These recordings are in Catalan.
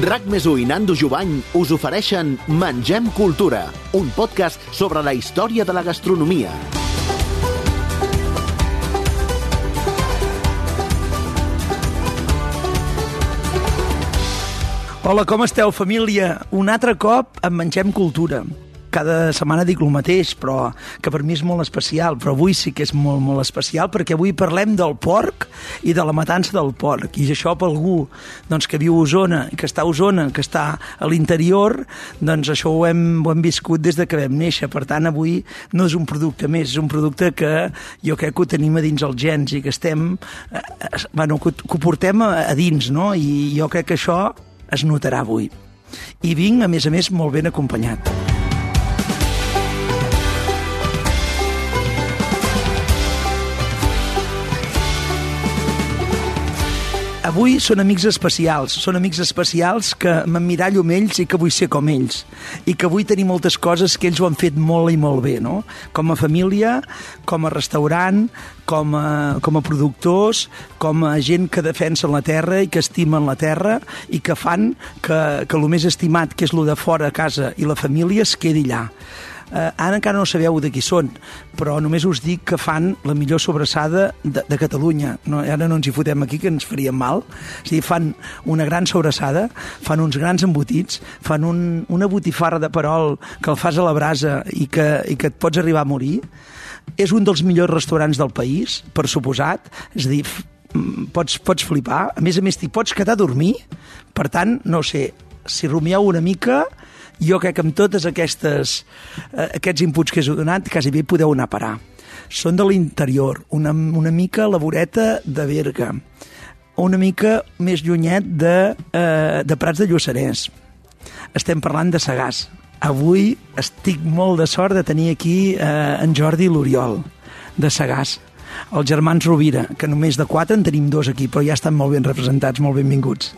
RAC més i Nando Jubany us ofereixen Mengem Cultura, un podcast sobre la història de la gastronomia. Hola, com esteu, família? Un altre cop en Mengem Cultura. Cada setmana dic el mateix, però que per mi és molt especial, però avui sí que és molt, molt especial perquè avui parlem del porc i de la matança del porc. I això per algú doncs, que viu a Osona, que està a Osona, que està a l'interior, doncs això ho hem, ho hem viscut des de que vam néixer. Per tant, avui no és un producte més, és un producte que jo crec que ho tenim a dins els gens i que estem... Eh, bueno, que, que ho portem a, a dins, no? I jo crec que això es notarà avui. I vinc, a més a més, molt ben acompanyat. Avui són amics especials, són amics especials que m'emmirallo amb ells i que vull ser com ells. I que vull tenir moltes coses que ells ho han fet molt i molt bé, no? Com a família, com a restaurant, com a, com a productors, com a gent que defensen la terra i que estimen la terra i que fan que, que el més estimat, que és el de fora a casa i la família, es quedi allà. Eh, ara encara no sabeu de qui són, però només us dic que fan la millor sobrassada de, de Catalunya. No, ara no ens hi fotem aquí, que ens faríem mal. O sigui, fan una gran sobrassada, fan uns grans embotits, fan un, una botifarra de perol que el fas a la brasa i que, i que et pots arribar a morir. És un dels millors restaurants del país, per suposat. És dir, pots, pots flipar. A més a més, t'hi pots quedar a dormir. Per tant, no sé, si rumieu una mica, jo crec que amb totes aquestes, eh, aquests inputs que he donat, quasi bé podeu anar a parar. Són de l'interior, una, una mica la voreta de Berga, una mica més llunyet de, eh, de Prats de Lluçanès. Estem parlant de Sagàs. Avui estic molt de sort de tenir aquí eh, en Jordi l'Oriol, de Sagàs els germans Rovira, que només de quatre en tenim dos aquí, però ja estan molt ben representats, molt benvinguts.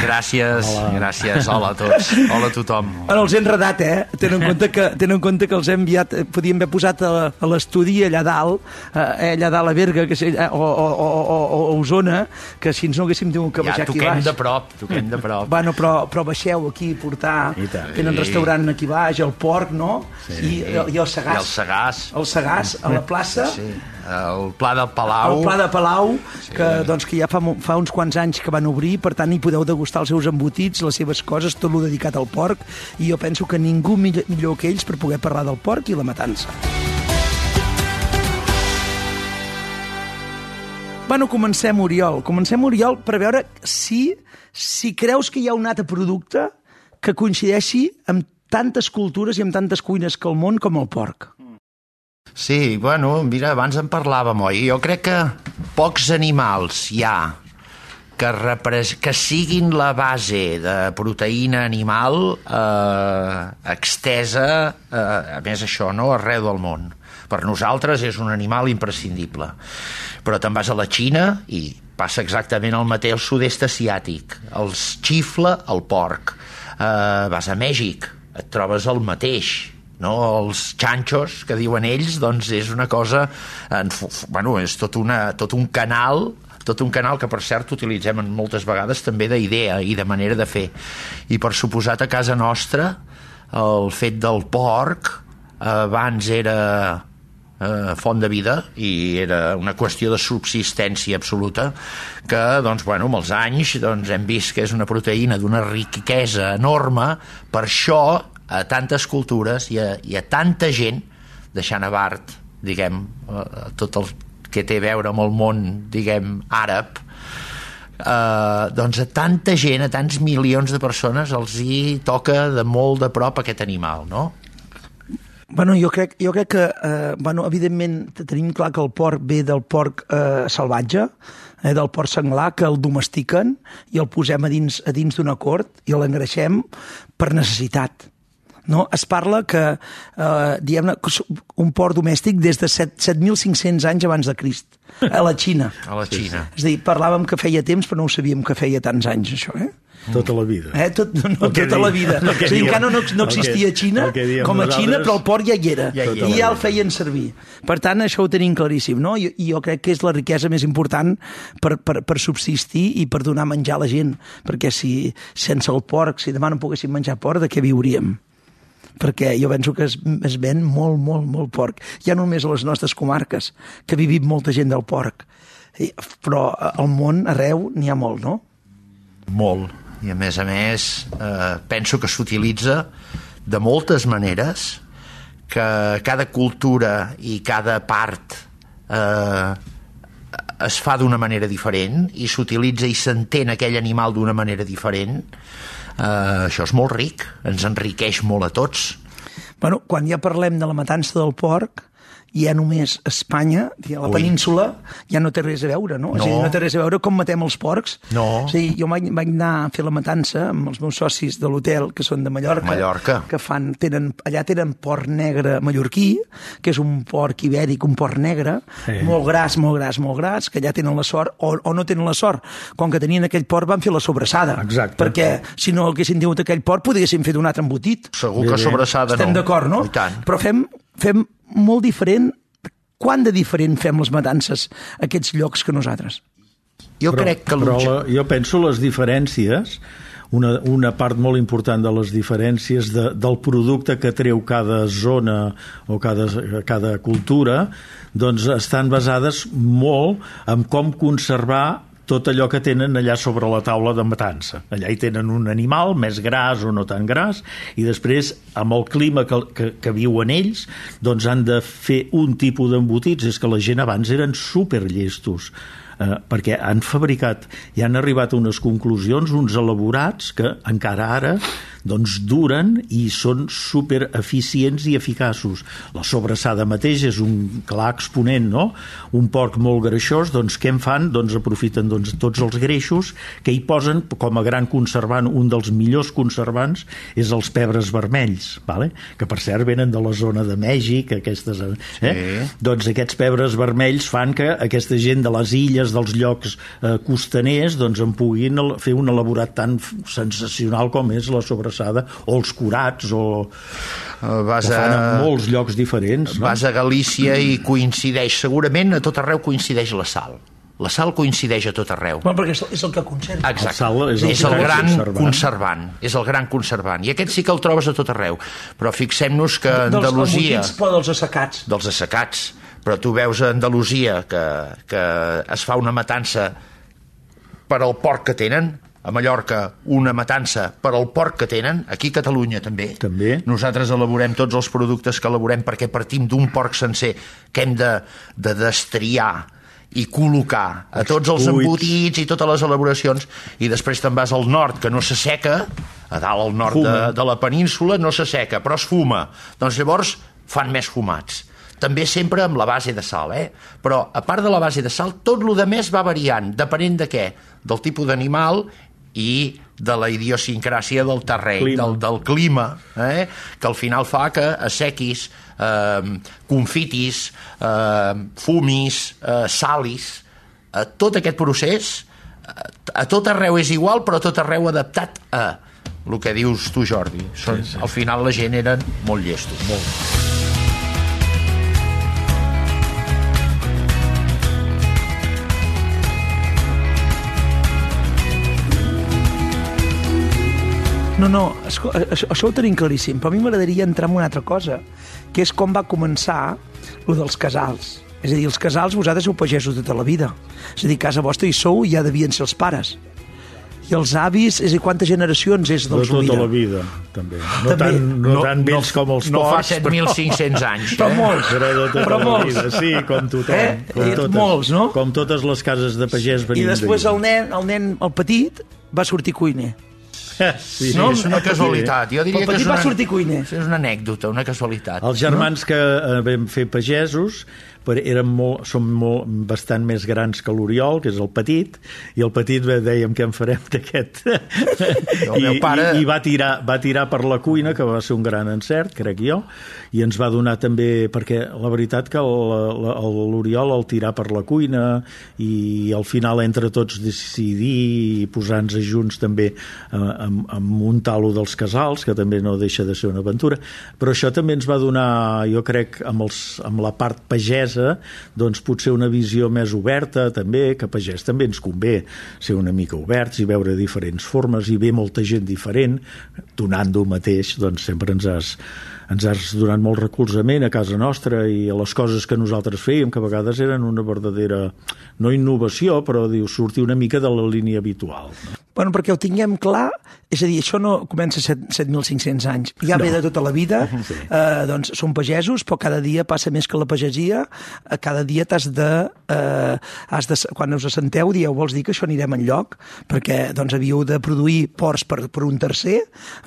Gràcies, Hola. gràcies. Hola a tots. Hola a tothom. Ara els he enredat, eh? Tenen en compte que, tenen en compte que els he enviat, eh, podíem haver posat a, a l'estudi allà dalt, eh, allà dalt a Berga, que, eh, o, o, o, o, a Osona, que si ens no haguéssim tingut que baixar ja, aquí baix. de prop, toquem de prop. Bueno, però, però baixeu aquí, portar... Tenen restaurant aquí baix, el Porc, no? Sí. I, i el Sagàs. I el Sagàs. El Sagàs, a la plaça. Sí. El Pla del Palau. El Pla de Palau, sí. que, doncs, que ja fa, fa uns quants anys que van obrir, per tant hi podeu degustar els seus embotits, les seves coses, tot lo dedicat al porc, i jo penso que ningú millor, millor que ells per poder parlar del porc i la matança. Bueno, comencem, Oriol. Comencem, Oriol, per veure si, si creus que hi ha un altre producte que coincideixi amb tantes cultures i amb tantes cuines que el món com el porc. Sí, bueno, mira, abans en parlàvem, oi? Jo crec que pocs animals hi ha que, repres que siguin la base de proteïna animal eh, extesa, eh, a més això, no?, arreu del món. Per nosaltres és un animal imprescindible. Però te'n vas a la Xina i passa exactament el mateix al sud-est asiàtic. Els xifla el porc. Eh, vas a Mèxic, et trobes el mateix no? els xanxos que diuen ells doncs és una cosa en, bueno, és tot, una, tot un canal tot un canal que per cert utilitzem moltes vegades també d'idea i de manera de fer i per suposat a casa nostra el fet del porc abans era eh, font de vida i era una qüestió de subsistència absoluta que doncs, bueno, amb els anys doncs, hem vist que és una proteïna d'una riquesa enorme per això a tantes cultures i a, i a tanta gent, deixant a part, diguem, tot el que té a veure amb el món, diguem, àrab, eh, doncs a tanta gent, a tants milions de persones, els hi toca de molt de prop aquest animal, no? Bueno, jo crec, jo crec que, eh, bueno, evidentment, tenim clar que el porc ve del porc eh, salvatge, eh, del porc senglar, que el domestiquen i el posem a dins a dins d'una cort i l'engreixem per necessitat no? es parla que, eh, diguem un porc domèstic des de 7.500 anys abans de Crist, a la Xina. A la Xina. És a dir, parlàvem que feia temps, però no ho sabíem que feia tants anys, això, eh? Tota la vida. Eh? Tot, no, no, tota diem, la vida. O sigui, encara no, no existia a Xina com a Xina, però el port ja hi era. Ja hi I ja el feien servir. Per tant, això ho tenim claríssim. No? I, I jo crec que és la riquesa més important per, per, per subsistir i per donar menjar a la gent. Perquè si sense el porc, si demà no poguéssim menjar porc, de què viuríem? Perquè jo penso que es, es ven molt, molt, molt porc. Ja només a les nostres comarques, que vivim molta gent del porc. Però al món, arreu, n'hi ha molt, no? Molt i a més a més eh, penso que s'utilitza de moltes maneres que cada cultura i cada part eh, es fa d'una manera diferent i s'utilitza i s'entén aquell animal d'una manera diferent eh, això és molt ric ens enriqueix molt a tots. Bueno, quan ja parlem de la matança del porc, ja només Espanya, a la Ui. península, ja no té res a veure, no? no. És a dir, no té res a veure com matem els porcs. No. A dir, jo vaig, vaig anar a fer la matança amb els meus socis de l'hotel, que són de Mallorca, Mallorca. que fan, tenen, allà tenen porc negre mallorquí, que és un porc ibèric, un porc negre, sí. molt gras, molt gras, molt gras, que allà tenen la sort, o, o no tenen la sort. Com que tenien aquell porc van fer la sobrassada. Exacte. Perquè si no haguessin tingut aquell porc, podríem fet un altre embotit. Segur que sobrassada Estem no. Estem d'acord, no? Però fem, fem molt diferent quant de diferent fem les matances a aquests llocs que nosaltres? Jo però, crec que... Però la, jo penso les diferències una, una part molt important de les diferències de, del producte que treu cada zona o cada, cada cultura doncs estan basades molt en com conservar tot allò que tenen allà sobre la taula de matança. Allà hi tenen un animal més gras o no tan gras i després, amb el clima que, que, que viuen ells, doncs han de fer un tipus d'embotits. És que la gent abans eren superllestos eh, perquè han fabricat i han arribat a unes conclusions, uns elaborats que encara ara doncs duren i són super eficients i eficaços. La sobrassada mateix és un clar exponent, no? Un porc molt greixós, doncs què en fan? Doncs aprofiten doncs, tots els greixos que hi posen com a gran conservant, un dels millors conservants és els pebres vermells, vale? que per cert venen de la zona de Mèxic, aquestes, eh? Sí. Doncs aquests pebres vermells fan que aquesta gent de les illes, dels llocs eh, costaners, doncs en puguin fer un elaborat tan sensacional com és la sobrassada o els curats, o... Eh, vas a... fan en molts llocs diferents. No? Vas a Galícia i coincideix, segurament a tot arreu coincideix la sal. La sal coincideix a tot arreu. Bueno, perquè és el que conserva. Exacte. El sal és el, és el gran conservant. conservant. És el gran conservant. I aquest sí que el trobes a tot arreu. Però fixem-nos que Andalusia... Dels però dels assecats. Dels assecats. Però tu veus a Andalusia que, que es fa una matança per al porc que tenen, a Mallorca una matança per al porc que tenen, aquí a Catalunya també. També. Nosaltres elaborem tots els productes que elaborem perquè partim d'un porc sencer que hem de, de destriar i col·locar a tots els embotits i totes les elaboracions i després te'n vas al nord que no s'asseca a dalt al nord de, de la península no s'asseca però es fuma doncs llavors fan més fumats també sempre amb la base de sal, eh? Però, a part de la base de sal, tot el de més va variant, depenent de què? Del tipus d'animal i de la idiosincràsia del terreny, clima. Del, del clima, eh? que al final fa que assequis, eh, confitis, eh, fumis, eh, salis, eh, tot aquest procés eh, a tot arreu és igual, però a tot arreu adaptat a el que dius tu, Jordi. Són, sí, sí. Al final la gent eren molt llestos. Molt. No, no, això, això ho tenim claríssim, però a mi m'agradaria entrar en una altra cosa, que és com va començar lo dels casals. És a dir, els casals vosaltres sou pagesos tota la vida. És a dir, casa vostra hi sou i ja devien ser els pares. I els avis, és a dir, quantes generacions és dels de tota la vida, també. No, també. Tan, no, no tan vells no, com els no porcs. No fa 7.500 anys. Però eh? molts. Però de tota però molts. Vida, sí, com tothom. Eh? Com totes, molts, no? Com totes les cases de pagès I després el nen, el nen, el petit, va sortir cuiner Sí, no, és una casualitat. Jo diria que és petit va una, sortir cuiner. és una anècdota, una casualitat. Els germans que eh, vam fer pagesos eren molt, som molt, bastant més grans que l'Oriol, que és el petit, i el petit bé, dèiem que en farem d'aquest. El I, meu pare- i, i va, tirar, va tirar per la cuina, que va ser un gran encert, crec jo, i ens va donar també, perquè la veritat que el- la- el- l'Oriol el tirar per la cuina i al final entre tots decidir i posar-nos junts també eh, amb, amb un talo dels casals, que també no deixa de ser una aventura, però això també ens va donar, jo crec, amb, els, amb la part pagesa, doncs potser una visió més oberta també, que pagès també ens convé ser una mica oberts i veure diferents formes i ve molta gent diferent, donant tu mateix, doncs sempre ens has, ens has donat molt recolzament a casa nostra i a les coses que nosaltres fèiem, que a vegades eren una verdadera, no innovació, però diu, sortir una mica de la línia habitual. No? Bueno, perquè ho tinguem clar, és a dir, això no comença a 7 7.500 anys, ja no. ve de tota la vida, sí. eh, doncs són pagesos, però cada dia passa més que la pagesia, eh, cada dia t'has de, eh, has de... Quan us assenteu dieu, vols dir que això anirem en lloc? Perquè doncs havíeu de produir porcs per, per un tercer,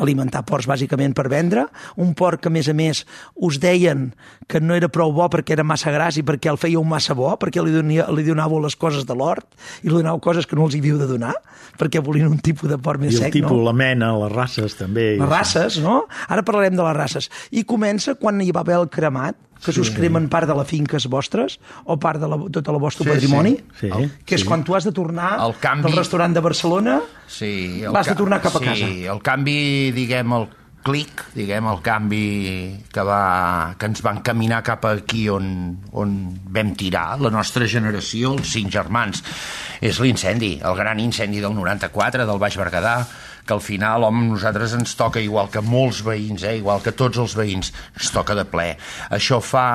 alimentar porcs bàsicament per vendre, un porc que a més a més us deien que no era prou bo perquè era massa gras i perquè el fèieu massa bo, perquè li, donia, li donàveu les coses de l'hort i li donàveu coses que no els hi havíeu de donar, perquè volien un tipus de porc més I sec, tipus, no? La mena, les races també. Les races, no? Ara parlarem de les races. I comença quan hi va haver el cremat, que sí. us cremen part de la finques vostres o part de la, tot el vostre Sí, patrimoni, sí. El- que és Sí. quan tu has de tornar El canvi- del restaurant de Barcelona, Sí, L'has de ca- tornar cap a sí, casa. el canvi, diguem, el clic, diguem, el canvi que, va, que ens va encaminar cap aquí on, on vam tirar, la nostra generació, els cinc germans, és l'incendi, el gran incendi del 94, del Baix Berguedà, que al final, home, nosaltres ens toca igual que molts veïns, eh, igual que tots els veïns, ens toca de ple. Això fa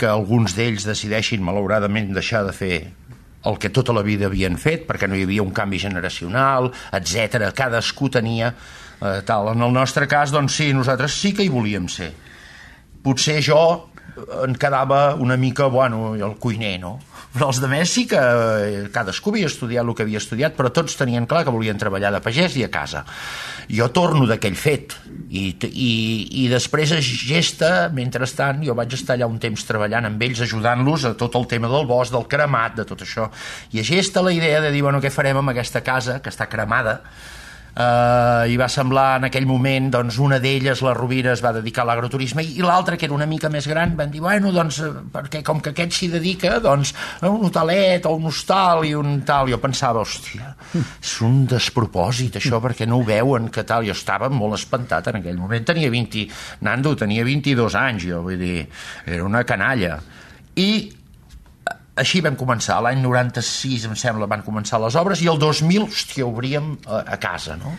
que alguns d'ells decideixin, malauradament, deixar de fer el que tota la vida havien fet, perquè no hi havia un canvi generacional, etc. Cadascú tenia eh, tal. En el nostre cas, doncs sí, nosaltres sí que hi volíem ser. Potser jo eh, en quedava una mica, bueno, el cuiner, no? Però els demés sí que eh, cadascú havia estudiat el que havia estudiat, però tots tenien clar que volien treballar de pagès i a casa. Jo torno d'aquell fet i, i, i després a Gesta, mentrestant, jo vaig estar allà un temps treballant amb ells, ajudant-los a tot el tema del bosc, del cremat, de tot això. I a Gesta la idea de dir, bueno, què farem amb aquesta casa que està cremada, Uh, i va semblar en aquell moment doncs una d'elles, la Rovira, es va dedicar a l'agroturisme i l'altra, que era una mica més gran van dir, bueno, doncs, eh, perquè com que aquest s'hi dedica doncs, a un hotelet o un hostal i un tal, jo pensava hòstia, és un despropòsit això, perquè no ho veuen que tal, jo estava molt espantat en aquell moment, tenia 20 Nando tenia 22 anys jo, vull dir, era una canalla. I així vam començar, l'any 96 em sembla van començar les obres i el 2000, hòstia, obríem a, a casa no?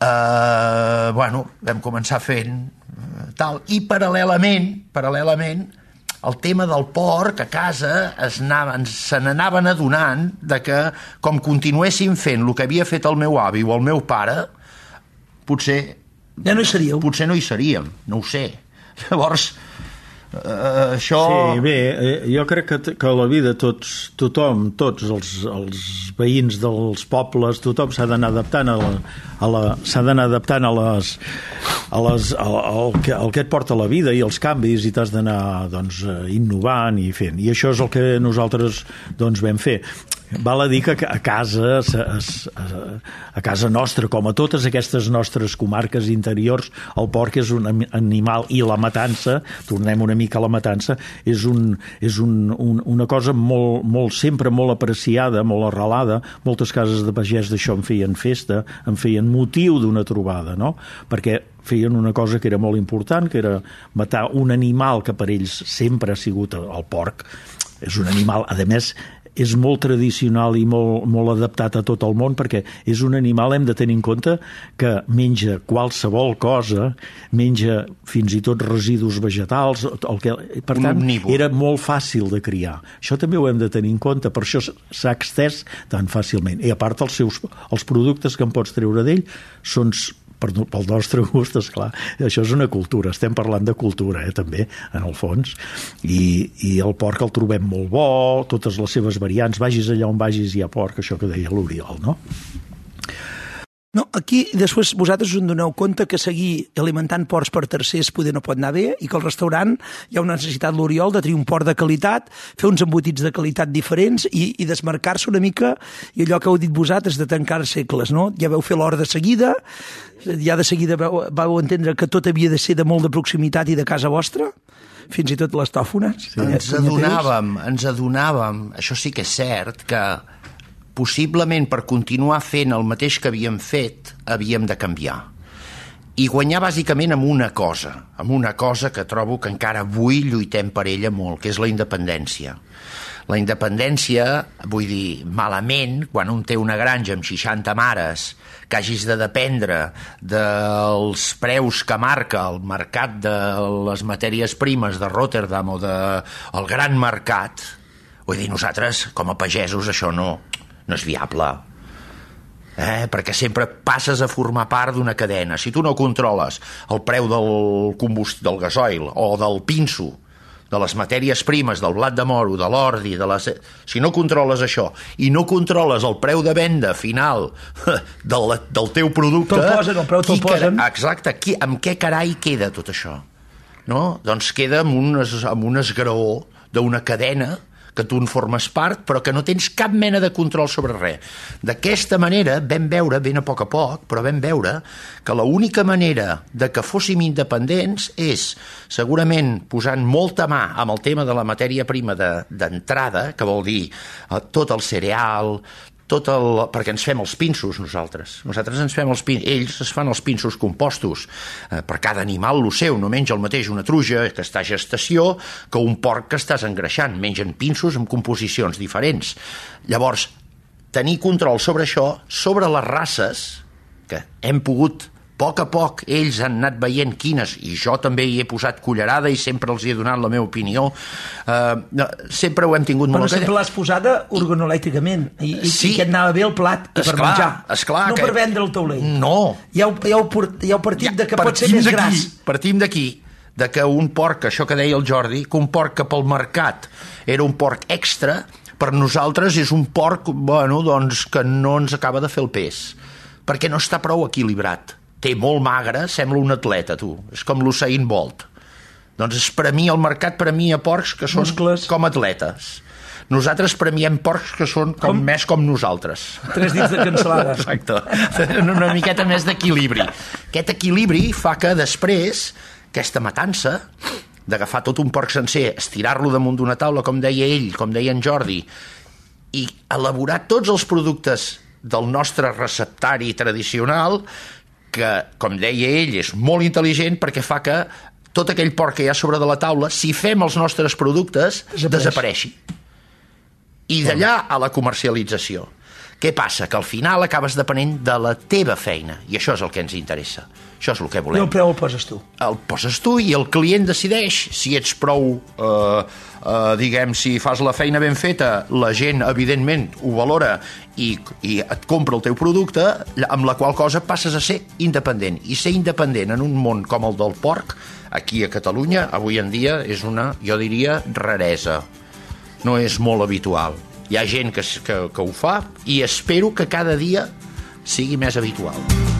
Uh, bueno, vam començar fent uh, tal, i paral·lelament paral·lelament el tema del porc a casa es anaven, se n'anaven adonant de que com continuéssim fent el que havia fet el meu avi o el meu pare potser ja no hi seríeu. potser no hi seríem, no ho sé. Llavors, eh, això... Sí, bé, eh, jo crec que, que a la vida tots, tothom, tots els, els veïns dels pobles, tothom s'ha d'anar adaptant a la, a la, s'ha d'anar adaptant a les, a les, al, al, que, al que et porta la vida i els canvis i t'has d'anar doncs, eh, innovant i fent. I això és el que nosaltres doncs, vam fer. Val a dir que a casa, a, casa nostra, com a totes aquestes nostres comarques interiors, el porc és un animal i la matança, tornem una mica a la matança, és, un, és un, un, una cosa molt, molt, sempre molt apreciada, molt arrelada. Moltes cases de pagès d'això en feien festa, en feien motiu d'una trobada, no? Perquè feien una cosa que era molt important, que era matar un animal que per ells sempre ha sigut el porc. És un animal, a més, és molt tradicional i molt, molt adaptat a tot el món perquè és un animal, hem de tenir en compte que menja qualsevol cosa menja fins i tot residus vegetals el que, per Un tant, omnívor. era molt fàcil de criar això també ho hem de tenir en compte per això s'ha extès tan fàcilment i a part els, seus, els productes que en pots treure d'ell són per, pel nostre gust, és clar, això és una cultura, estem parlant de cultura, eh, també, en el fons, i, i el porc el trobem molt bo, totes les seves variants, vagis allà on vagis hi ha porc, això que deia l'Oriol, no? No, aquí després vosaltres us en doneu compte que seguir alimentant porcs per tercers poder no pot anar bé i que al restaurant hi ha una necessitat l'Oriol de tenir un port de qualitat, fer uns embotits de qualitat diferents i, i desmarcar-se una mica i allò que heu dit vosaltres de tancar segles, no? Ja veu fer l'hora de seguida, ja de seguida vau, vau entendre que tot havia de ser de molt de proximitat i de casa vostra, fins i tot les tòfones. Sí. Ens adonàvem, ens adonàvem, això sí que és cert, que possiblement per continuar fent el mateix que havíem fet, havíem de canviar. I guanyar bàsicament amb una cosa, amb una cosa que trobo que encara avui lluitem per ella molt, que és la independència. La independència, vull dir, malament, quan un té una granja amb 60 mares, que hagis de dependre dels preus que marca el mercat de les matèries primes de Rotterdam o del de, gran mercat, vull dir, nosaltres, com a pagesos, això no, no és viable. Eh? perquè sempre passes a formar part d'una cadena. Si tu no controles el preu del combust del gasoil o del pinso, de les matèries primes, del blat de moro, de l'ordi, de les... si no controles això i no controles el preu de venda final del, del teu producte... Te'l posen, el preu te'l posen. Exacte, qui, amb què carai queda tot això? No? Doncs queda amb un, amb un esgraó d'una cadena que tu en formes part, però que no tens cap mena de control sobre res. D'aquesta manera vam veure, ben a poc a poc, però vam veure que l'única manera de que fóssim independents és segurament posant molta mà amb el tema de la matèria prima d'entrada, de, que vol dir eh, tot el cereal, tot el... perquè ens fem els pinços nosaltres. Nosaltres ens fem els pinços, ells es fan els pinços compostos. Eh, per cada animal lo seu, no menja el mateix una truja que està a gestació que un porc que estàs engreixant. Mengen pinços amb composicions diferents. Llavors, tenir control sobre això, sobre les races, que hem pogut poc a poc ells han anat veient quines, i jo també hi he posat cullerada i sempre els he donat la meva opinió, uh, sempre ho hem tingut Però molt... Però sempre l'has posada organolèticament, i, i, sí. i que et anava bé el plat i per menjar. Esclar, no que... per vendre el taulell. No. Ja heu, ja heu, ja heu partit ja, de que pot ser més gras. Partim d'aquí de que un porc, això que deia el Jordi, que un porc que pel mercat era un porc extra, per nosaltres és un porc bueno, doncs, que no ens acaba de fer el pes, perquè no està prou equilibrat té molt magre, sembla un atleta, tu. És com l'Usain Bolt. Doncs es premia el mercat premia porcs que són Muscles. com atletes. Nosaltres premiem porcs que són com, com? més com nosaltres. Tres dits de cancel·lada. Exacte. Una miqueta més d'equilibri. Aquest equilibri fa que després aquesta matança d'agafar tot un porc sencer, estirar-lo damunt d'una taula, com deia ell, com deia en Jordi, i elaborar tots els productes del nostre receptari tradicional que, com deia ell, és molt intel·ligent perquè fa que tot aquell porc que hi ha sobre de la taula, si fem els nostres productes, Desapareix. desapareixi. I d'allà a la comercialització. Què passa? Que al final acabes depenent de la teva feina, i això és el que ens interessa. Això és el que volem. I el preu el poses tu. El poses tu i el client decideix si ets prou, eh, eh, diguem, si fas la feina ben feta, la gent, evidentment, ho valora i, i et compra el teu producte, amb la qual cosa passes a ser independent. I ser independent en un món com el del porc, aquí a Catalunya, avui en dia, és una, jo diria, raresa. No és molt habitual hi ha gent que, que, que ho fa i espero que cada dia sigui més habitual.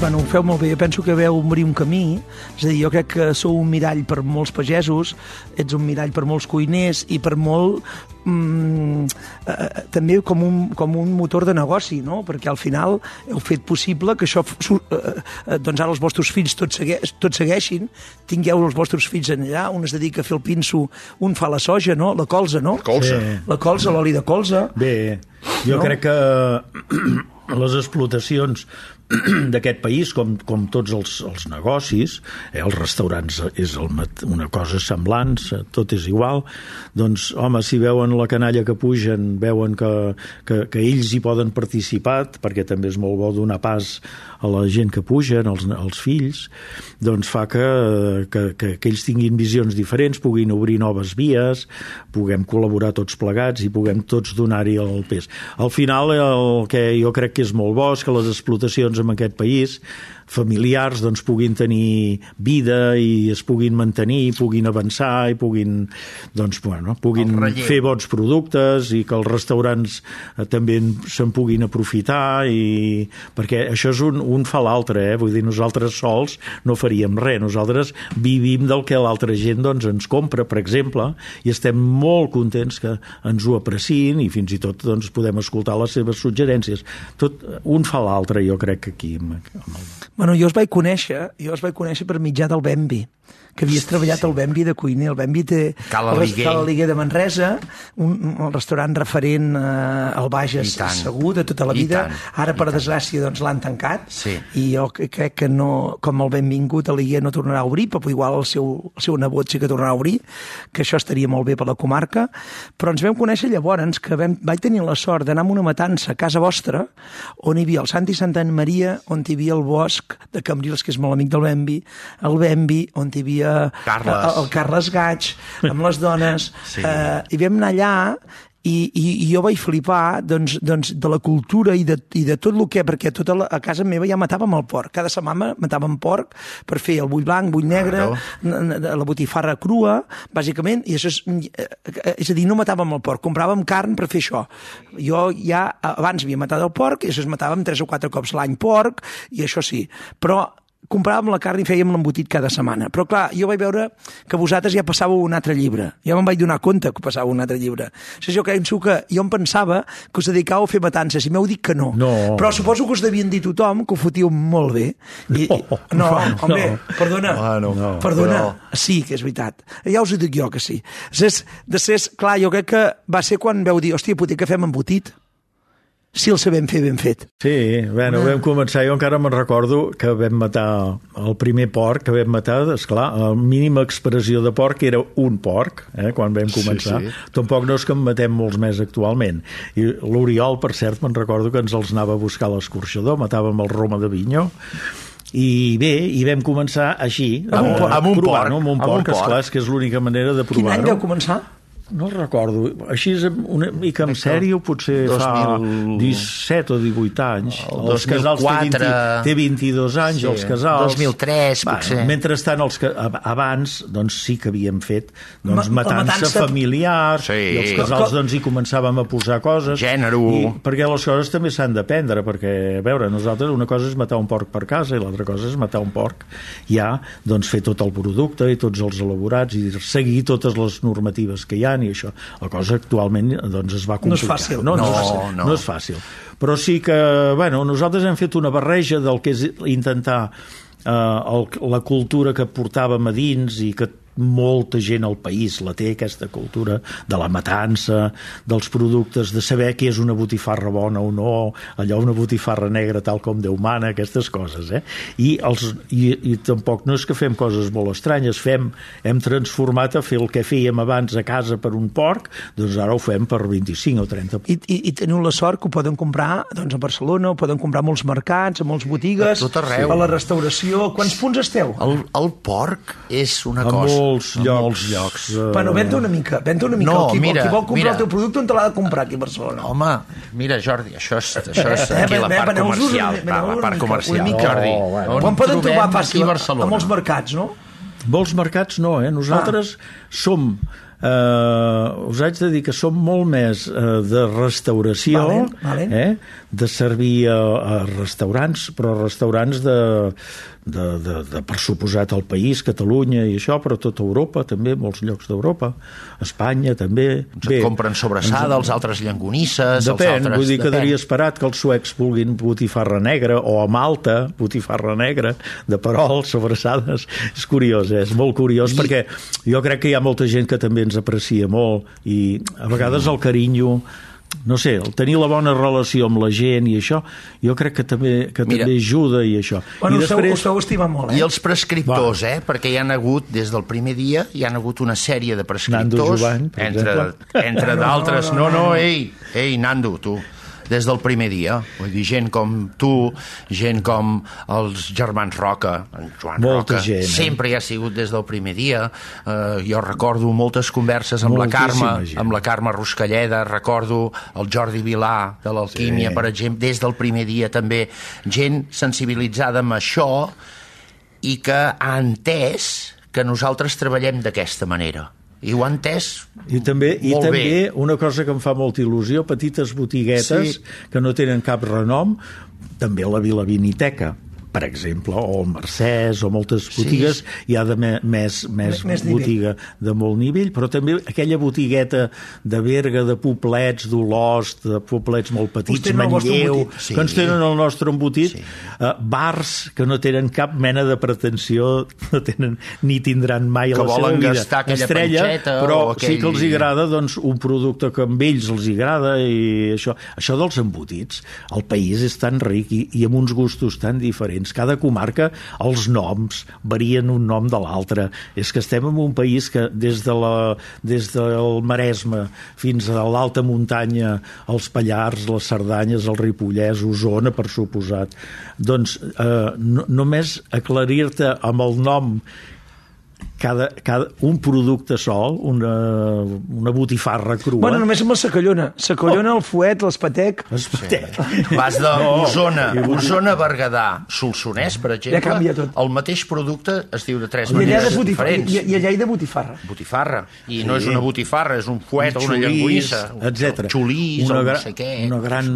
Bueno, ho feu molt bé. Jo penso que veu obrir un camí. És a dir, jo crec que sou un mirall per molts pagesos, ets un mirall per molts cuiners i per molt... Mm, eh, eh, també com un, com un motor de negoci, no? Perquè al final heu fet possible que això... Eh, eh, doncs ara els vostres fills tots, segue, tots segueixin, tingueu els vostres fills en allà, un es dedica a fer el pinso, un fa la soja, no? La colza, no? Colza. Sí. La colza, l'oli de colza. Bé, jo no? crec que les explotacions d'aquest país, com, com tots els, els negocis, eh, els restaurants és el, una cosa semblant, tot és igual, doncs, home, si veuen la canalla que pugen, veuen que, que, que ells hi poden participar, perquè també és molt bo donar pas a la gent que pugen, als, als fills, doncs fa que, que, que, que ells tinguin visions diferents, puguin obrir noves vies, puguem col·laborar tots plegats i puguem tots donar-hi el pes. Al final, el que jo crec que és molt bo que les explotacions en aquest país familiars doncs, puguin tenir vida i es puguin mantenir, puguin avançar i puguin, doncs, bueno, puguin fer bons productes i que els restaurants eh, també se'n puguin aprofitar i... perquè això és un, un fa l'altre, eh? vull dir, nosaltres sols no faríem res, nosaltres vivim del que l'altra gent doncs, ens compra, per exemple, i estem molt contents que ens ho apreciïn i fins i tot doncs, podem escoltar les seves suggerències. Tot, un fa l'altre, jo crec, aquí. Amb, amb el... Bueno, jo els vaig conèixer, jo els vaig conèixer per mitjà del Bembi que havies treballat al Bembi de cuiner. El Bembi té Cala Liguer. De Manresa, un, un restaurant referent eh, al Bages segur de tota la I vida. tant, Ara, i per tant. desgràcia, doncs l'han tancat Sí. i jo crec que no, com el benvingut a Liguer no tornarà a obrir, però igual el seu, el seu nebot sí que tornarà a obrir, que això estaria molt bé per la comarca, però ens vam conèixer llavors que vam, vaig tenir la sort d'anar a una matança a casa vostra, on hi havia el Sant i Santa Maria, on hi havia el bosc de Cambrils, que és molt amic del Bembi, el Bembi, on hi havia Carles. el, el Carles Gaig, amb les dones, Sí. eh, i vam anar allà i, i, i jo vaig flipar doncs, doncs, de la cultura i de, i de tot el que... Perquè tota la, a casa meva ja matàvem el porc. Cada setmana matàvem porc per fer el bull blanc, bull negre, Claro. la botifarra crua, bàsicament, i això és, eh, és a dir, no matàvem el porc, compràvem carn per fer això. Jo ja abans havia matat el porc i això es matàvem tres o quatre cops l'any porc, i això sí. Però compràvem la carn i fèiem l'embotit cada setmana. Però clar, jo vaig veure que vosaltres ja passàveu un altre llibre. Ja me'n vaig donar compte que passàveu un altre llibre. O sigui, jo penso que jo em pensava que us dedicàveu a fer matances i m'heu dit que no. No. Però suposo que us devien dir tothom que ho fotíeu molt bé. I, No, no, no, home, no. perdona. Bueno, no, perdona. però- Sí, que és veritat. Ja us ho dic jo que sí. Ses, de ses, clar, jo crec que va ser quan veu dir, hòstia, potser que fem embotit. Si el sabem fer ben fet. Sí, bueno, vam començar, jo encara me'n recordo que vam matar el primer porc que vam matar, esclar, la mínima expressió de porc era un porc, eh, quan vam començar. sí. Tampoc no és que en matem molts més actualment. I l'Oriol, per cert, me'n recordo que ens els anava a buscar a l'escorxador, matàvem el Roma de Vinyó, i bé, i vam començar així, Amb un eh, porc. Amb un porc. amb un Amb un porc, porc. esclar, és que és l'única manera de Quin any provar-ho. vau començar? No el recordo. Així és una mica en sèrio, potser 2000 fa 17 o 18 anys. El els casals té, 2004. 20, té 22 anys, Sí, els casals. 2003, potser. Mentrestant, els abans, doncs sí que havíem fet doncs, Ma- matança, matança- familiar, Sí. i els casals doncs, hi començàvem a posar coses. Gènere. I, perquè les coses també s'han d'aprendre, perquè, a veure, nosaltres una cosa és matar un porc per casa i l'altra cosa és matar un porc ja, doncs fer tot el producte i tots els elaborats i seguir totes les normatives que hi ha i això. La cosa actualment doncs, es va No és complicar. fàcil. No, no, No, és fàcil. no. no és fàcil. Però sí que, bueno, nosaltres hem fet una barreja del que és intentar eh, el, la cultura que portàvem a dins i que molta gent al país la té, aquesta cultura de la matança, dels productes, de saber què és una botifarra bona o no, allò una botifarra negra tal com Déu mana, aquestes coses. Eh? I, els, i, I tampoc no és que fem coses molt estranyes, fem, hem transformat a fer el que fèiem abans a casa per un porc, doncs ara ho fem per 25 o 30 I, i, i teniu la sort que ho poden comprar doncs, a Barcelona, ho poden comprar a molts mercats, a molts botigues, A tot arreu. a la restauració. Quants punts esteu? El, el porc és una a cosa... molts a llocs. molts llocs. eh, Bueno, venta una mica, venta una mica. No, el qui, mira, el qui vol comprar mira. el teu producte, on te l'ha de comprar aquí a Barcelona? Home, mira, Jordi, això és, això és Eh, aquí la eh, part veneu-vos una- comercial. Va, la part comercial. una mica. Jordi, Oh, bueno. on Quan poden trobem trobar aquí fàcil? a A molts mercats, no? Molts mercats no, eh? Nosaltres som eh, us haig de dir que som molt més eh, de restauració, Vale, vale. Eh? de servir a, a restaurants, però restaurants de, de, de, de, per suposat, al país, Catalunya i això, però tota Europa també, molts llocs d'Europa, Espanya també. Ens et compren sobrassada, els altres llangonisses, els Depèn, altres... vull dir que quedaria esperat que els suecs vulguin botifarra negra o a Malta, botifarra negra, de perol, sobrassades. És curiós, eh? és molt curiós, I... perquè jo crec que hi ha molta gent que també ens aprecia molt i a vegades el carinyo no sé, el tenir la bona relació amb la gent i això, jo crec que també, que Mira. també ajuda i això. Bueno, I us, després... us feu estimar molt, eh? I els prescriptors, eh? Perquè hi han hagut, des del primer dia, hi han hagut una sèrie de Nando prescriptors. Jovany, per entre, exemple. entre No, d'altres. no, No, no, no, no. ei, ei, Nando, tu. Des del primer dia. Vull dir, gent com tu, gent com els germans Roca, en Joan Molta Roca, gent, eh? sempre hi ha sigut des del primer dia. Uh, jo recordo moltes converses amb la Moltíssima Carme, gent. amb la Carme Ruscalleda, recordo el Jordi Vilà de l'Alquímia, Sí. per exemple, des del primer dia també. Gent sensibilitzada amb això i que ha entès que nosaltres treballem d'aquesta manera. I ho ha entès I també, i molt també bé. una cosa que em fa molta il·lusió, petites botiguetes Sí. que no tenen cap renom, també la Vila Viniteca per exemple, o el Mercès, o moltes botigues, hi ha de me, més, més, Més nivell. botiga de molt nivell, però també aquella botigueta de Berga, de poblets, d'Olost, de poblets molt petits, Manlleu. Sí. que ens tenen el nostre embotit, Sí. eh, bars que no tenen cap mena de pretensió, no tenen ni tindran mai a Que la seva volen vida gastar aquella estrella, panxeta però o aquell- sí que els agrada doncs, un producte que amb ells els agrada i això, això dels embotits el país és tan ric i, i amb uns gustos tan diferents cada comarca els noms varien un nom de l'altre. És que estem en un país que des, de la, des del Maresme fins a l'alta muntanya els Pallars, les Cerdanyes el Ripollès, Osona per suposat. Doncs eh, no, només aclarir-te amb el nom cada, cada, un producte sol, una, una botifarra crua. Bueno, només amb la sacallona. Sacallona, el fuet, l'espatec... Espatec. Vas d'Osona, i vull dir- Osona, Berguedà, Solsonès, per exemple, canvia tot. el mateix producte es diu de tres I de maneres botifarra, diferents. i, i allà hi de botifarra. Botifarra. I no és Sí. una botifarra, és un fuet o una xulís, llenguissa. etc. Xulís, una, o no sé què. Una gran,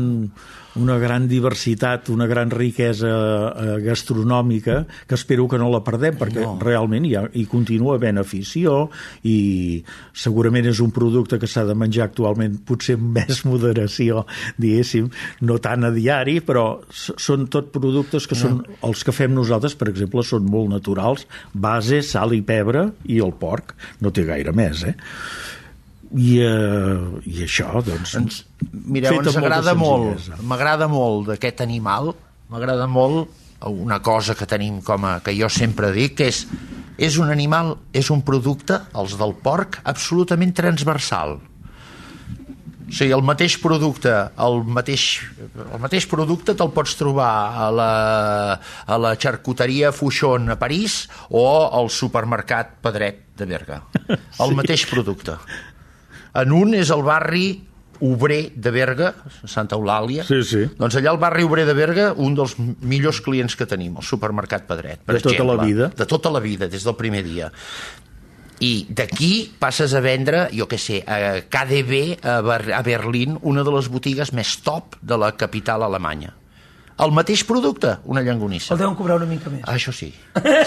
una gran diversitat, una gran riquesa eh, gastronòmica que espero que no la perdem perquè no. realment hi, ha, hi continua havent afició i segurament és un producte que s'ha de menjar actualment potser amb més moderació, diguéssim, no tant a diari, però són tot productes que són els que fem nosaltres, per exemple, són molt naturals, base, sal i pebre i el porc, no té gaire més, eh? I, uh, i això, doncs... Ens, mireu, ens agrada molt, m'agrada molt d'aquest animal, m'agrada molt una cosa que tenim com a, que jo sempre dic, que és, és un animal, és un producte, els del porc, absolutament transversal. O sigui, el mateix producte, el mateix, el mateix producte te'l pots trobar a la, a la xarcuteria Fuixón a París o al supermercat Pedret de Berga. El mateix producte. En un és el barri obrer de Berga, Santa Eulàlia. Sí, sí. Doncs allà al barri obrer de Berga, un dels millors clients que tenim, el supermercat Pedret, per De tota exemple. la vida? De tota la vida, des del primer dia. I d'aquí passes a vendre, jo què sé, a KDB, a, Ber a Berlín, una de les botigues més top de la capital alemanya. El mateix producte, una llangonissa. El deuen cobrar una mica més. Ah, això sí.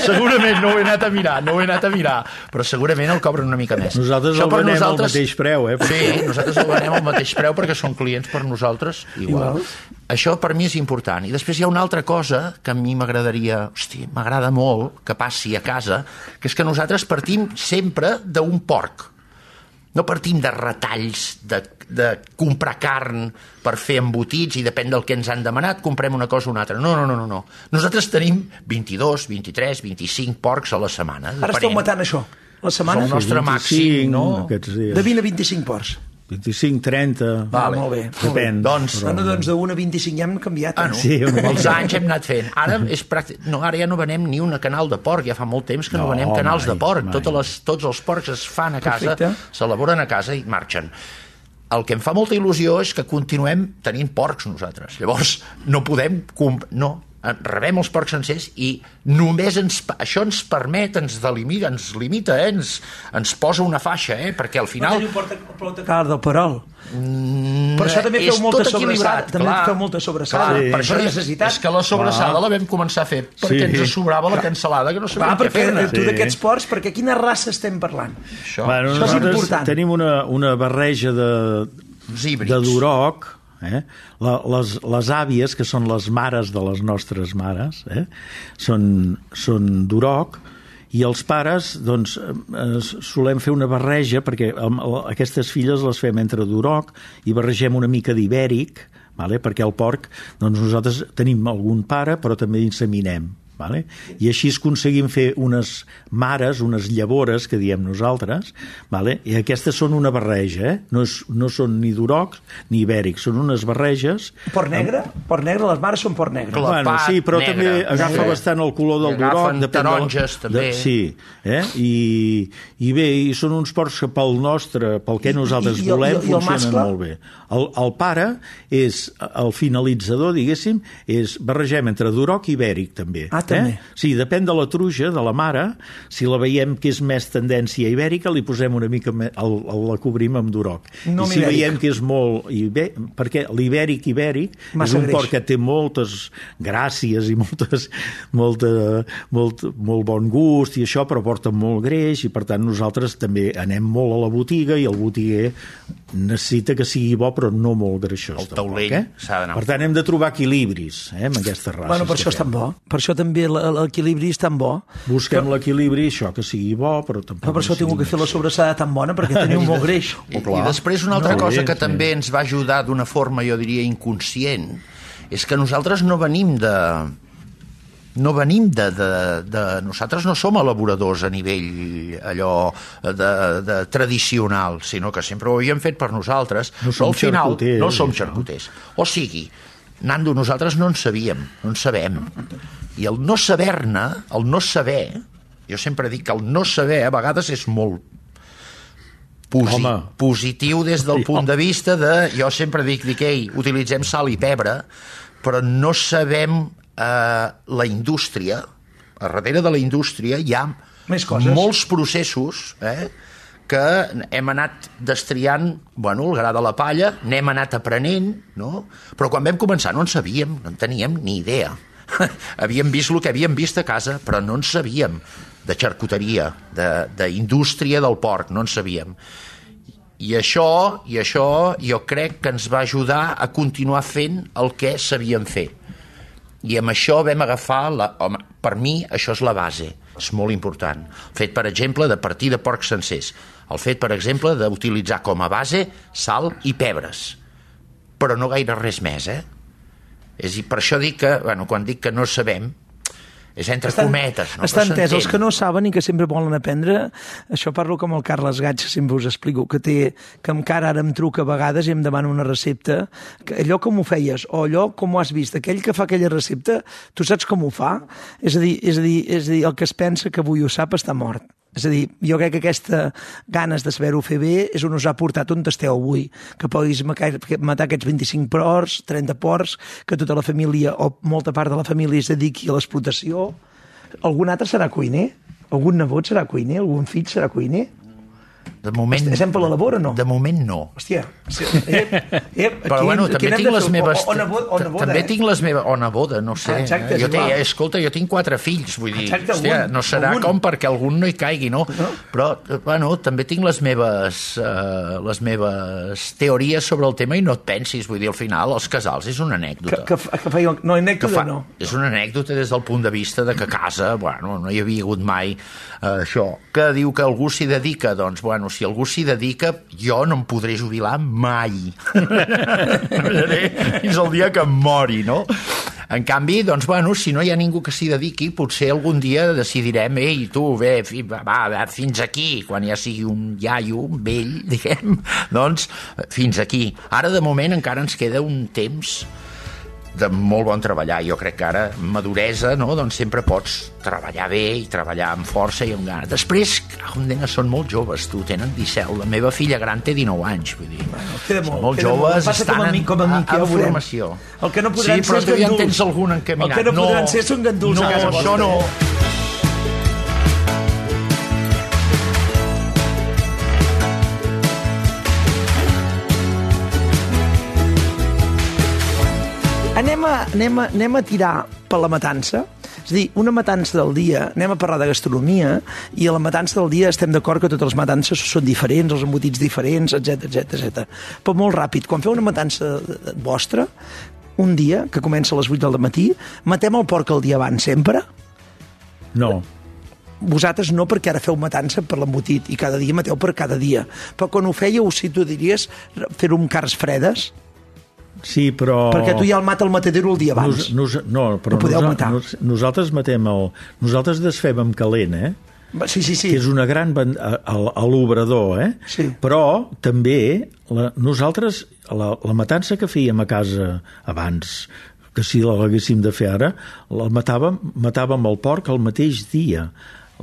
Segurament no ho he anat a mirar, no ho he anat a mirar, però segurament el cobren una mica més. Nosaltres Això el venem al mateix preu, eh? Sí, nosaltres el venem al mateix preu perquè són clients per nosaltres igual. Igual. Això per mi és important. I després hi ha una altra cosa que a mi m'agradaria, hosti, m'agrada molt que passi a casa, que és que nosaltres partim sempre d'un porc. No partim de retalls, de, de comprar carn per fer embotits i depèn del que ens han demanat, comprem una cosa o una altra. No, no, no, no. no. Nosaltres tenim 22, 23, 25 porcs a la setmana. Ara esteu matant això. La setmana? És el nostre màxim, no? Aquests dies. De 20 a 25 porcs. 25, 30... Vale. molt bé. Depèn. Doncs- Bueno, doncs de 1 a 25 ja hem canviat. Ah, eh? no? Sí, una els anys hem anat fent. Ara, és pràctic... no, ara ja no venem ni una canal de porc, ja fa molt temps que no, No, venem canals mai, de porc. mai. Totes les, tots els porcs es fan a casa, s'elaboren a casa i marxen. El que em fa molta il·lusió és que continuem tenint porcs nosaltres. Llavors, no podem... comp- No, rebem els porcs sencers i només ens, això ens permet, ens delimita, ens limita, eh? ens, ens posa una faixa, eh? perquè al final... No teniu porta car del Perol. Per això també feu molta sobrassada. equilibrat, També clar. feu molta sobrassada. Clar, Sí. per, això, necessitat. És que la sobrassada Clar. la vam començar a fer perquè Sí. ens sobrava la cansalada que no sabíem Va, què perquè fer-ne. tu Sí. d'aquests porcs, perquè quina raça estem parlant? Això, Bueno, Això és important. tenim una, una barreja de, de Duroc, eh? La, les, les àvies, que són les mares de les nostres mares, eh? són, són Duroc, i els pares, doncs, eh, solem fer una barreja, perquè aquestes filles les fem entre Duroc i barregem una mica d'ibèric, vale? perquè el porc, doncs nosaltres tenim algun pare, però també inseminem. Vale? I així es aconseguim fer unes mares, unes llavores, que diem nosaltres, vale? i aquestes són una barreja, eh? no, és, no són ni durocs ni ibèrics, són unes barreges... Port negre? Port negre, les mares són port negre. Clar. Bueno, sí, però negre, també agafa sí. bastant el color del I duroc. del- taronges, també. sí, eh? I, i bé, i són uns porcs que pel nostre, pel que I- nosaltres i- i volem, i el- i el funcionen molt bé. El, el pare és, el finalitzador, diguéssim, és barregem entre duroc i ibèric, també. Ah, també. Eh? Sí, depèn de la truja, de la mare, si la veiem que és més tendència ibèrica, li posem una mica més, el, el, la cobrim amb duroc. No I si ibèric. veiem que és molt ibè... perquè l'ibèric ibèric Massa és un greix. porc que té moltes gràcies i moltes, molta, molt, molt bon gust i això, però porta molt greix i per tant nosaltres també anem molt a la botiga i el botiguer necessita que sigui bo però no molt greixós. El taulell tampoc, s'ha d'anar- Per tant hem de trobar equilibris eh, amb aquestes races. Bueno, per això és tan bo. Per això també l- l'equilibri és tan bo. Busquem l'equilibri, això, que sigui bo, però tampoc... Però per això no sigui que fer la sobrassada tan bona, perquè teniu molt greix. I, I després una altra No, cosa bé, que sí. també ens va ajudar d'una forma, jo diria, inconscient, és que nosaltres no venim de... No venim de, de, de... Nosaltres no som elaboradors a nivell allò de, de tradicional, sinó que sempre ho havíem fet per nosaltres. No som però al final xarcuters, no som xarcuters. O sigui, Nando, nosaltres no en sabíem, no en sabem. I el no saber-ne, el no saber, jo sempre dic que el no saber a vegades és molt posi Home. positiu des del punt de vista de... Jo sempre dic, dic, ei, utilitzem sal i pebre, però no sabem eh, la indústria, a darrere de la indústria hi ha Més coses. molts processos eh, que hem anat destriant bueno, el gra de la palla, n'hem anat aprenent, no? però quan vam començar no en sabíem, no en teníem ni idea. havíem vist el que havíem vist a casa, però no en sabíem de xarcuteria, de- d'indústria del porc, no en sabíem. I això, I això jo crec que ens va ajudar a continuar fent el que sabíem fer. I amb això vam agafar, la, home, per mi això és la base, és molt important. Fet, per exemple, de partir de porcs sencers. El fet, per exemple, d'utilitzar com a base sal i pebres. Però no gaire res més, eh? És a dir, per això dic que, bueno, quan dic que no sabem, és entre Estan- cometes. No? Està Però entès, els que no saben i que sempre volen aprendre, això parlo com el Carles Gaig, que sempre us explico, que té, que encara ara em truca a vegades i em demana una recepta, que allò com ho feies, o allò com ho has vist, aquell que fa aquella recepta, tu saps com ho fa? És a dir, és a dir, és a dir el que es pensa que avui ho sap està mort. És a dir, jo crec que aquesta ganes de saber-ho fer bé és on us ha portat on esteu avui, que macar- matar aquests 25 porcs, 30 porcs, que tota la família o molta part de la família es dediqui a l'explotació. Algun altre serà cuiner? Algun nebot serà cuiner? Algun fill serà cuiner? De moment... Estem per la labor o no? De moment no. Hòstia, sí, eh, eh, Però aquí- bueno, també tinc les meves... O, o, nebot, o neboda, també eh? tinc les meves... O neboda, no sé. Ah, exacte, eh? jo igual. escolta, jo tinc quatre fills, vull dir, Exacte, hòstia, algun, no serà algun. com perquè algun no hi caigui, no? No. Però, eh, bueno, també tinc les meves, uh, les meves teories sobre el tema i no et pensis, vull dir, al final, els casals és una Que, anècdota. que, fa- que feia... No, que anècdota fa, no. és una anècdota des del punt de vista de que a casa, bueno, no hi havia hagut mai eh, això. Que diu que algú s'hi dedica, doncs, bueno, si algú s'hi dedica, jo no em podré jubilar mai. Fins el dia que em mori, no? En canvi, doncs, bueno, si no hi ha ningú que s'hi dediqui, potser algun dia decidirem, ei, tu, bé, fi, va, va, fins aquí, quan ja sigui un iaio, un vell, diguem, doncs, fins aquí. Ara, de moment, encara ens queda un temps de molt bon treballar. Jo crec que ara, maduresa, no? doncs sempre pots treballar bé i treballar amb força i amb ganes. Després, com nena, són molt joves, tu, tenen 17. La meva filla gran té 19 anys, vull dir. Bueno, queda molt, molt queda molt. joves, Passa estan com a mi- com a mi, en, que en formació. El que no podran sí, però ser és tu ja en tens algun encaminat. El que no podran ser són ganduls no, a casa vostra. això no. Anem a, anem, a, tirar per la matança. És a dir, una matança del dia, anem a parlar de gastronomia, i a la matança del dia estem d'acord que totes les matances són diferents, els embotits diferents, etc etc etc. Però molt ràpid, quan feu una matança vostra, un dia, que comença a les 8 del matí, matem el porc el dia abans sempre, No. vosaltres no perquè ara feu matança per l'embotit i cada dia mateu per cada dia però quan ho fèieu si tu diries fer-ho amb cars fredes Sí, però... Perquè tu ja el mata el matadero el dia abans. Nos, nos, no, però No podeu nosa- matar. nos, nosaltres matem el... Nosaltres desfem amb calent, eh? Sí, sí, sí. que és una gran a, l'obrador, eh? Sí. Però també la, nosaltres, la, la matança que fèiem a casa abans, que si l'haguéssim de fer ara, la matàvem, matàvem el porc el mateix dia.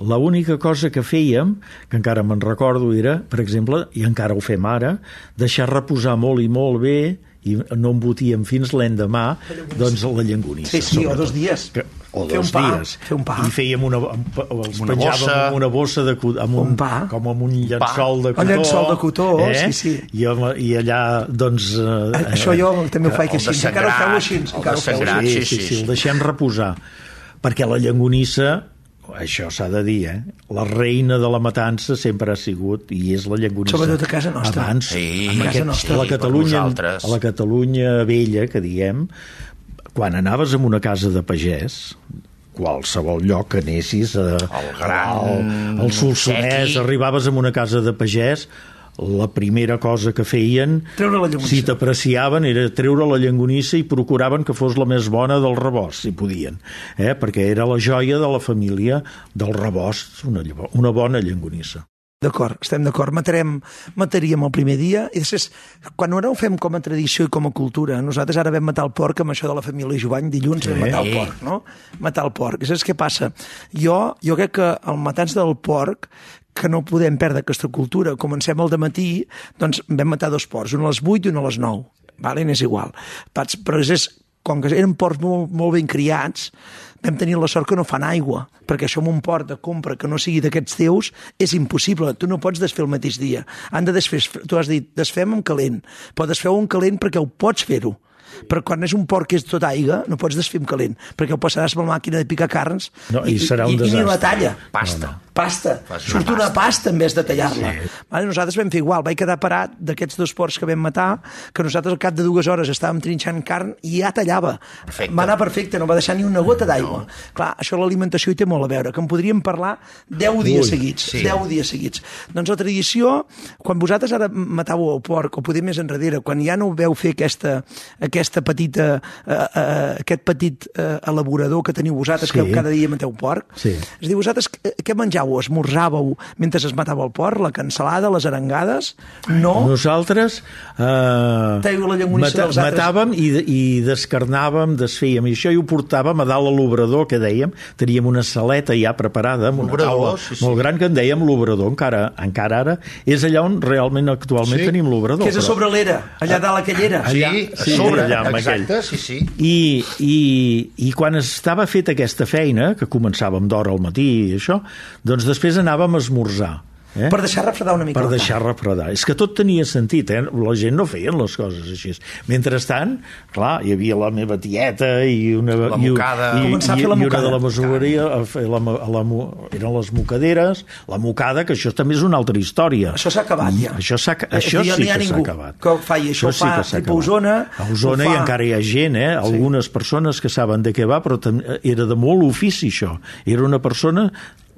L'única cosa que fèiem, que encara me'n recordo, era, per exemple, i encara ho fem ara, deixar reposar molt i molt bé i no embotíem fins l'endemà doncs la llangonissa. Sí, sí, o sobretot. dos dies. Que, o Fer un dos pa, dies. fer un pa. I fèiem una, els Una penjàvem bossa. amb una bossa de, amb un, Un pa. com amb un llençol de Un cotó. llençol de cotó, eh? sí, sí. I, I allà, doncs... Eh, Això jo també ho faig el de així. Encara ho feu així. el de Encara ho feu sagrat. així. sí, sí, sí, el deixem reposar. Perquè la llangonissa, això s'ha de dir, eh? La reina de la matança sempre ha sigut i és la llangonissa. Sobretot a casa nostra. Abans, Sí, a casa nostra. a la Catalunya, a la Catalunya vella, que diem, quan anaves a una casa de pagès, qualsevol lloc que anessis a, El gran al, al Solsonès, arribaves a una casa de pagès la primera cosa que feien Treure la llonganissa. si t'apreciaven era treure la llangonissa i procuraven que fos la més bona del rebost, si podien eh? perquè era la joia de la família del rebost, una, una bona llangonissa D'acord, estem d'acord. Matarem, mataríem el primer dia i després, quan ara ho fem com a tradició i com a cultura, nosaltres ara vam matar el porc amb això de la família Jovany, dilluns vam matar el porc, no? Matar el porc. I saps què passa? Jo, jo crec que el matança del porc que no podem perdre aquesta cultura. Comencem al matí, doncs vam matar dos porcs, un a les 8 i un a les 9. Vale? És igual. Pats, però és, com que eren porcs molt, molt ben criats, vam tenir la sort que no fan aigua, perquè això amb un port de compra que no sigui d'aquests teus és impossible, tu no pots desfer el mateix dia. Han de desfer, tu has dit, desfem amb calent, però desfeu amb calent perquè ho pots fer-ho. Però quan és un porc que és tot aigua, no pots desfer amb calent, perquè ho passaràs per la màquina de picar carns No, i serà un i, i ni la talla. Pasta. Pasta. Fas una Surt una pasta en vez de tallar-la. Sí. Vale, nosaltres vam fer igual. Vaig quedar parat d'aquests dos porcs que vam matar, que nosaltres al cap de dues hores estàvem trinxant carn i ja tallava. Perfecte. Va anar perfecte, no va deixar ni una gota d'aigua. No. Clar, això l'alimentació hi té molt a veure, que en podríem parlar 10 dies Ui, seguits. sí. 10 dies seguits. Doncs la tradició, quan vosaltres ara matàveu el porc, o poder més enrere, quan ja no veu fer aquesta, aquesta petita, eh, eh, aquest petit eh, elaborador que teniu vosaltres, Sí. que cada dia mateu porc, Sí. és a dir, vosaltres eh, què menjàveu? Esmorzàveu mentre es matava el porc? La cansalada, les arengades? No? Nosaltres eh, la dels altres. matàvem i, i descarnàvem, desfèiem, i això i ho portàvem a dalt a l'obrador, que dèiem, teníem una saleta ja preparada, amb una taula sí, sí. molt gran que en dèiem l'obrador, encara, encara ara, és allà on realment actualment Sí. tenim l'obrador. Que és a sobre l'era, allà dalt aquella era. Sí, Allà, a sí, sobre, allà, exacte, sí, sí. I, i, I quan estava feta aquesta feina, que començàvem d'hora al matí i això, doncs després anàvem a esmorzar. Eh? Per deixar refredar una mica. per deixar refredar. És que tot tenia sentit, eh? La gent no feien les coses així. Mentrestant, clar, hi havia la meva tieta i una... La i, mocada. i, i, fer la i una mocada. de la masoveria a fer la, a la, eren les mocaderes, la mocada, que això també és una altra història. Això s'ha acabat ja. Això, s'ha, Eh, això ja sí ha que s'ha acabat. que faci. Això ho fa que s'ha tipus acabat. Osona, A Osona ho i fa- encara hi ha gent, eh? Algunes persones que saben de què va, però era de molt ofici, això. Era una persona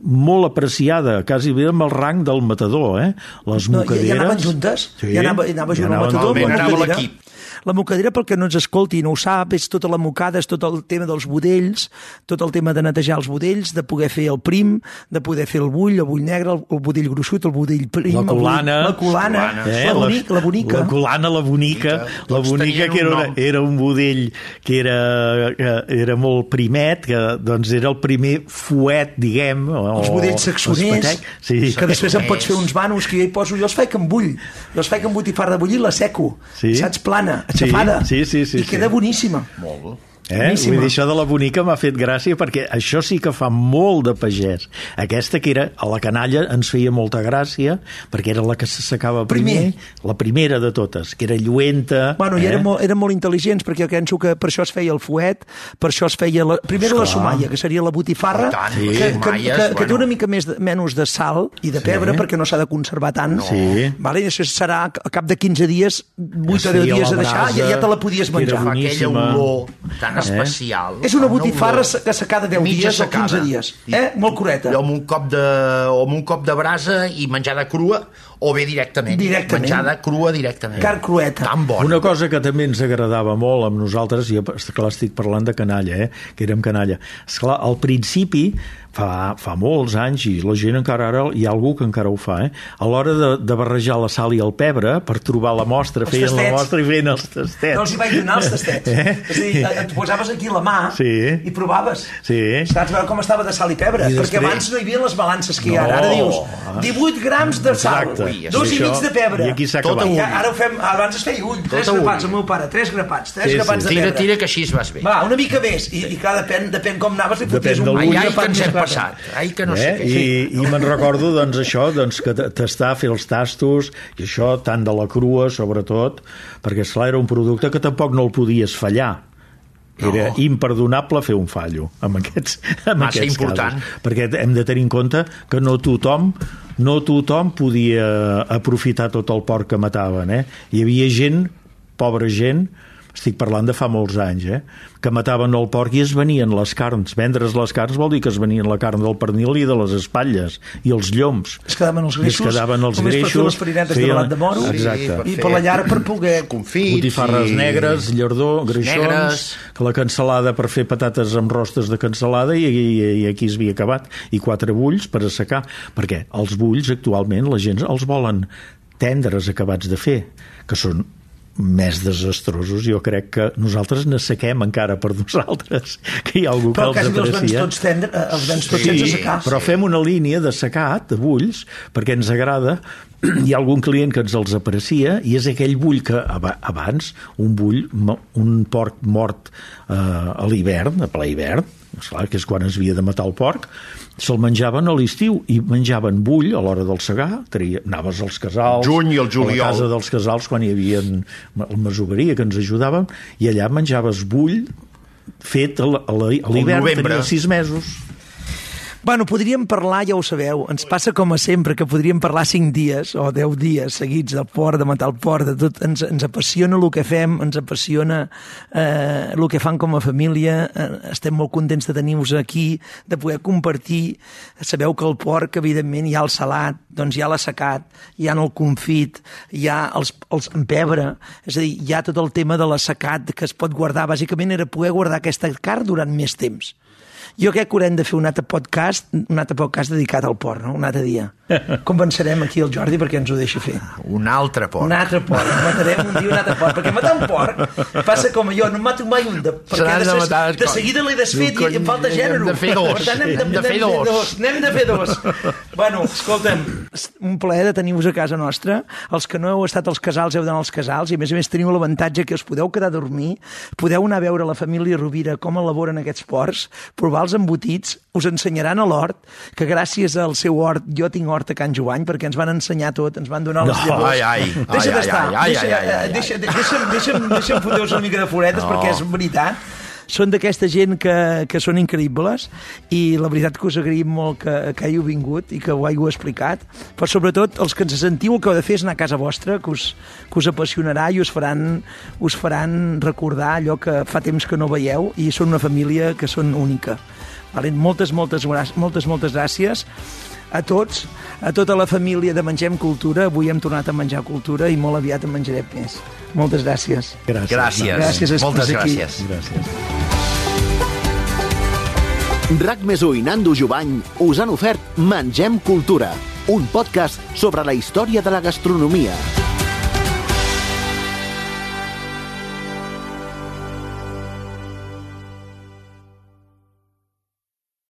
molt apreciada, quasi bé amb el rang del matador, eh? Les No, mocaderes... i, i anaven juntes? Sí, I anava, anava junt i al anaven matador, anava mocadera. l'equip. La mocadera, pel que no ens escolti i no ho sap, és tota la mocada, és tot el tema dels budells, tot el tema de netejar els budells, de poder fer el prim, de poder fer el bull, el bull negre, el, el budell gruixut, el budell prim... La bull- colana, la colana, eh, la, bonica, la bonica. La colana, la bonica, Bonica. la Tots bonica que era, un era un budell que era, que era molt primet, que doncs era el primer fuet, diguem, o, els budells saxoners, sí. que després em pots fer uns vanos que jo hi poso, jo els faig amb bull, jo els faig amb botifar de bullir, la seco, Sí. saps, plana, aixafada, sí, sí, sí, i queda sí. boníssima. Molt. Eh? Boníssima. Vull dir, això de la bonica m'ha fet gràcia perquè això sí que fa molt de pagès. Aquesta que era a la canalla ens feia molta gràcia perquè era la que s'assecava primer, Primer. la primera de totes, que era lluenta. Bueno, i eh? eren, molt, eren molt intel·ligents, perquè jo penso que per això es feia el fuet, per això es feia... La, primer la Esclar. somalla, que seria la botifarra, Oh, i tant, que, les que, que, que, té bueno. una mica més de, menys de sal i de pebre, perquè no s'ha de conservar tant. Sí. Vale? I això serà, a cap de 15 dies, 8 Es o 10 feia dies la a deixar, ja, ja te la podies que menjar. Aquella olor tan tan especial. És una amb botifarra olor. que secada 10 Mitja dies o 15 secada. dies. Eh? Molt cureta. I amb un cop de, o amb un cop de brasa i menjada crua, o bé directament. Directament. Menjada crua directament. Carn crueta. Tan bona. Una cosa que també ens agradava molt amb nosaltres, i esclar, estic parlant de canalla, eh? que érem canalla. Esclar, al principi, fa, fa molts anys, i la gent encara ara, hi ha algú que encara ho fa, eh? a l'hora de, de barrejar la sal i el pebre, per trobar la mostra, Els feien la mostra i feien els tastets. No els hi vaig donar els tastets. Eh? És a dir, et posaves aquí la mà Sí. i provaves. Sí. Saps veure com estava de sal i pebre? I Perquè després- abans no hi havia les balances que hi ha ara. No. Ara dius 18 grams de sal, Exacte. Ui, dos i mig de pebre. i aquí s'ha Tot acabat. a I ara ho fem, abans es feia un, tres a un. grapats, el meu pare, tres grapats, tres Sí, grapats sí. de Tira, pebre. tira, que així es vas bé. Va, una mica més. I, i clar, depèn, depèn com anaves, li foties Depèn un, Ai, ai, que ens hem passat. Ai, que no eh? sé què. I, i me'n recordo doncs, això, doncs, que tastar, fer els tastos, i això tant de la crua, sobretot, perquè, esclar, era un producte que tampoc no el podies fallar. Era No. imperdonable fer un fallo amb aquests, amb Massa aquests important. casos. Perquè hem de tenir en compte que no tothom no tothom podia aprofitar tot el porc que mataven. Eh? Hi havia gent, pobra gent, estic parlant de fa molts anys, eh? que mataven el porc i es venien les carns. Vendre's les carns vol dir que es venien la carn del pernil i de les espatlles i els lloms. Es quedaven els I es greixos, quedaven els només per fer greixos, les farinetes de feien- blat de moro Exacte. i per la llar per poder... Confits Botifarres i- negres, llardó, greixons, Negres. que la cansalada per fer patates amb rostes de cansalada i, i, i aquí es havia acabat. I quatre bulls per assecar. Perquè els bulls actualment la gent els volen tendres acabats de fer, que són més desastrosos. Jo crec que nosaltres n'assequem encara per nosaltres, que hi ha algú Però que quasi els els vens aprecia. tots, tendre, els vens tots Sí, sense secar. però fem una línia de secat, de bulls, perquè ens agrada. Hi ha algun client que ens els aprecia i és aquell bull que aba- abans, un bull, un porc mort eh, a l'hivern, a ple hivern, esclar, que és quan es havia de matar el porc, se'l menjaven a l'estiu i menjaven bull a l'hora del segar, tria, anaves als casals, Juny i el a juliol. la casa dels casals quan hi havia el masoveria que ens ajudaven, i allà menjaves bull fet a a a l'hivern, tenia sis mesos. Bueno, podríem parlar, ja ho sabeu, ens passa com a sempre, que podríem parlar 5 dies o 10 dies seguits del port, de matar el port, de tot. Ens, ens apassiona el que fem, ens apassiona eh, el que fan com a família, eh, estem molt contents de tenir-vos aquí, de poder compartir. Sabeu que el porc, evidentment, hi ha el salat, doncs hi ha l'assecat, hi ha el confit, hi ha els, els en pebre, és a dir, hi ha tot el tema de l'assecat que es pot guardar, bàsicament era poder guardar aquesta carn durant més temps. Jo crec que haurem de fer un altre podcast, un altre podcast dedicat al porc, no? un altre dia. Convencerem aquí el Jordi perquè ens ho deixi fer. Un altre porc. Un altre porc. Matarem un dia un altre porc. Perquè matar un porc passa com jo, no mato mai un. De, perquè de de, matar, de, de seguida l'he desfet i em falta Hem gènere. de fer dos. Per tant, hem, Hem de fer dos. N'hem de fer dos. bueno, escolta'm, un plaer de tenir-vos a casa nostra. Els que no heu estat als casals heu d'anar als casals i a més a més teniu l'avantatge que us podeu quedar a dormir, podeu anar a veure la família Rovira com elaboren aquests porcs, provar els embotits, us ensenyaran a l'hort, que gràcies al seu hort, jo tinc hort a Can Joany, perquè ens van ensenyar tot, ens van donar les No, llavors. ai, ai, Deixa d'estar, deixa, ai. deixa, deixa'm, deixa'm, deixa'm fotre-vos una mica de floretes, No. perquè és veritat. Són d'aquesta gent que, que són increïbles i la veritat que us agraïm molt que, que hàgiu vingut i que ho hàgiu explicat, però sobretot els que ens sentiu el que heu de fer és anar a casa vostra, que us, que us apassionarà i us faran, us faran recordar allò que fa temps que no veieu i són una família que són única. Vale? Moltes, moltes, moltes, moltes gràcies a tots, a tota la família de Mengem Cultura. Avui hem tornat a menjar cultura i molt aviat en menjarem més. Moltes gràcies. Gràcies. Gràcies. Gràcies, Moltes Escurs, aquí. gràcies. Gràcies. RAC més i Nando Jovany us han ofert Mengem Cultura, un podcast sobre la història de la gastronomia.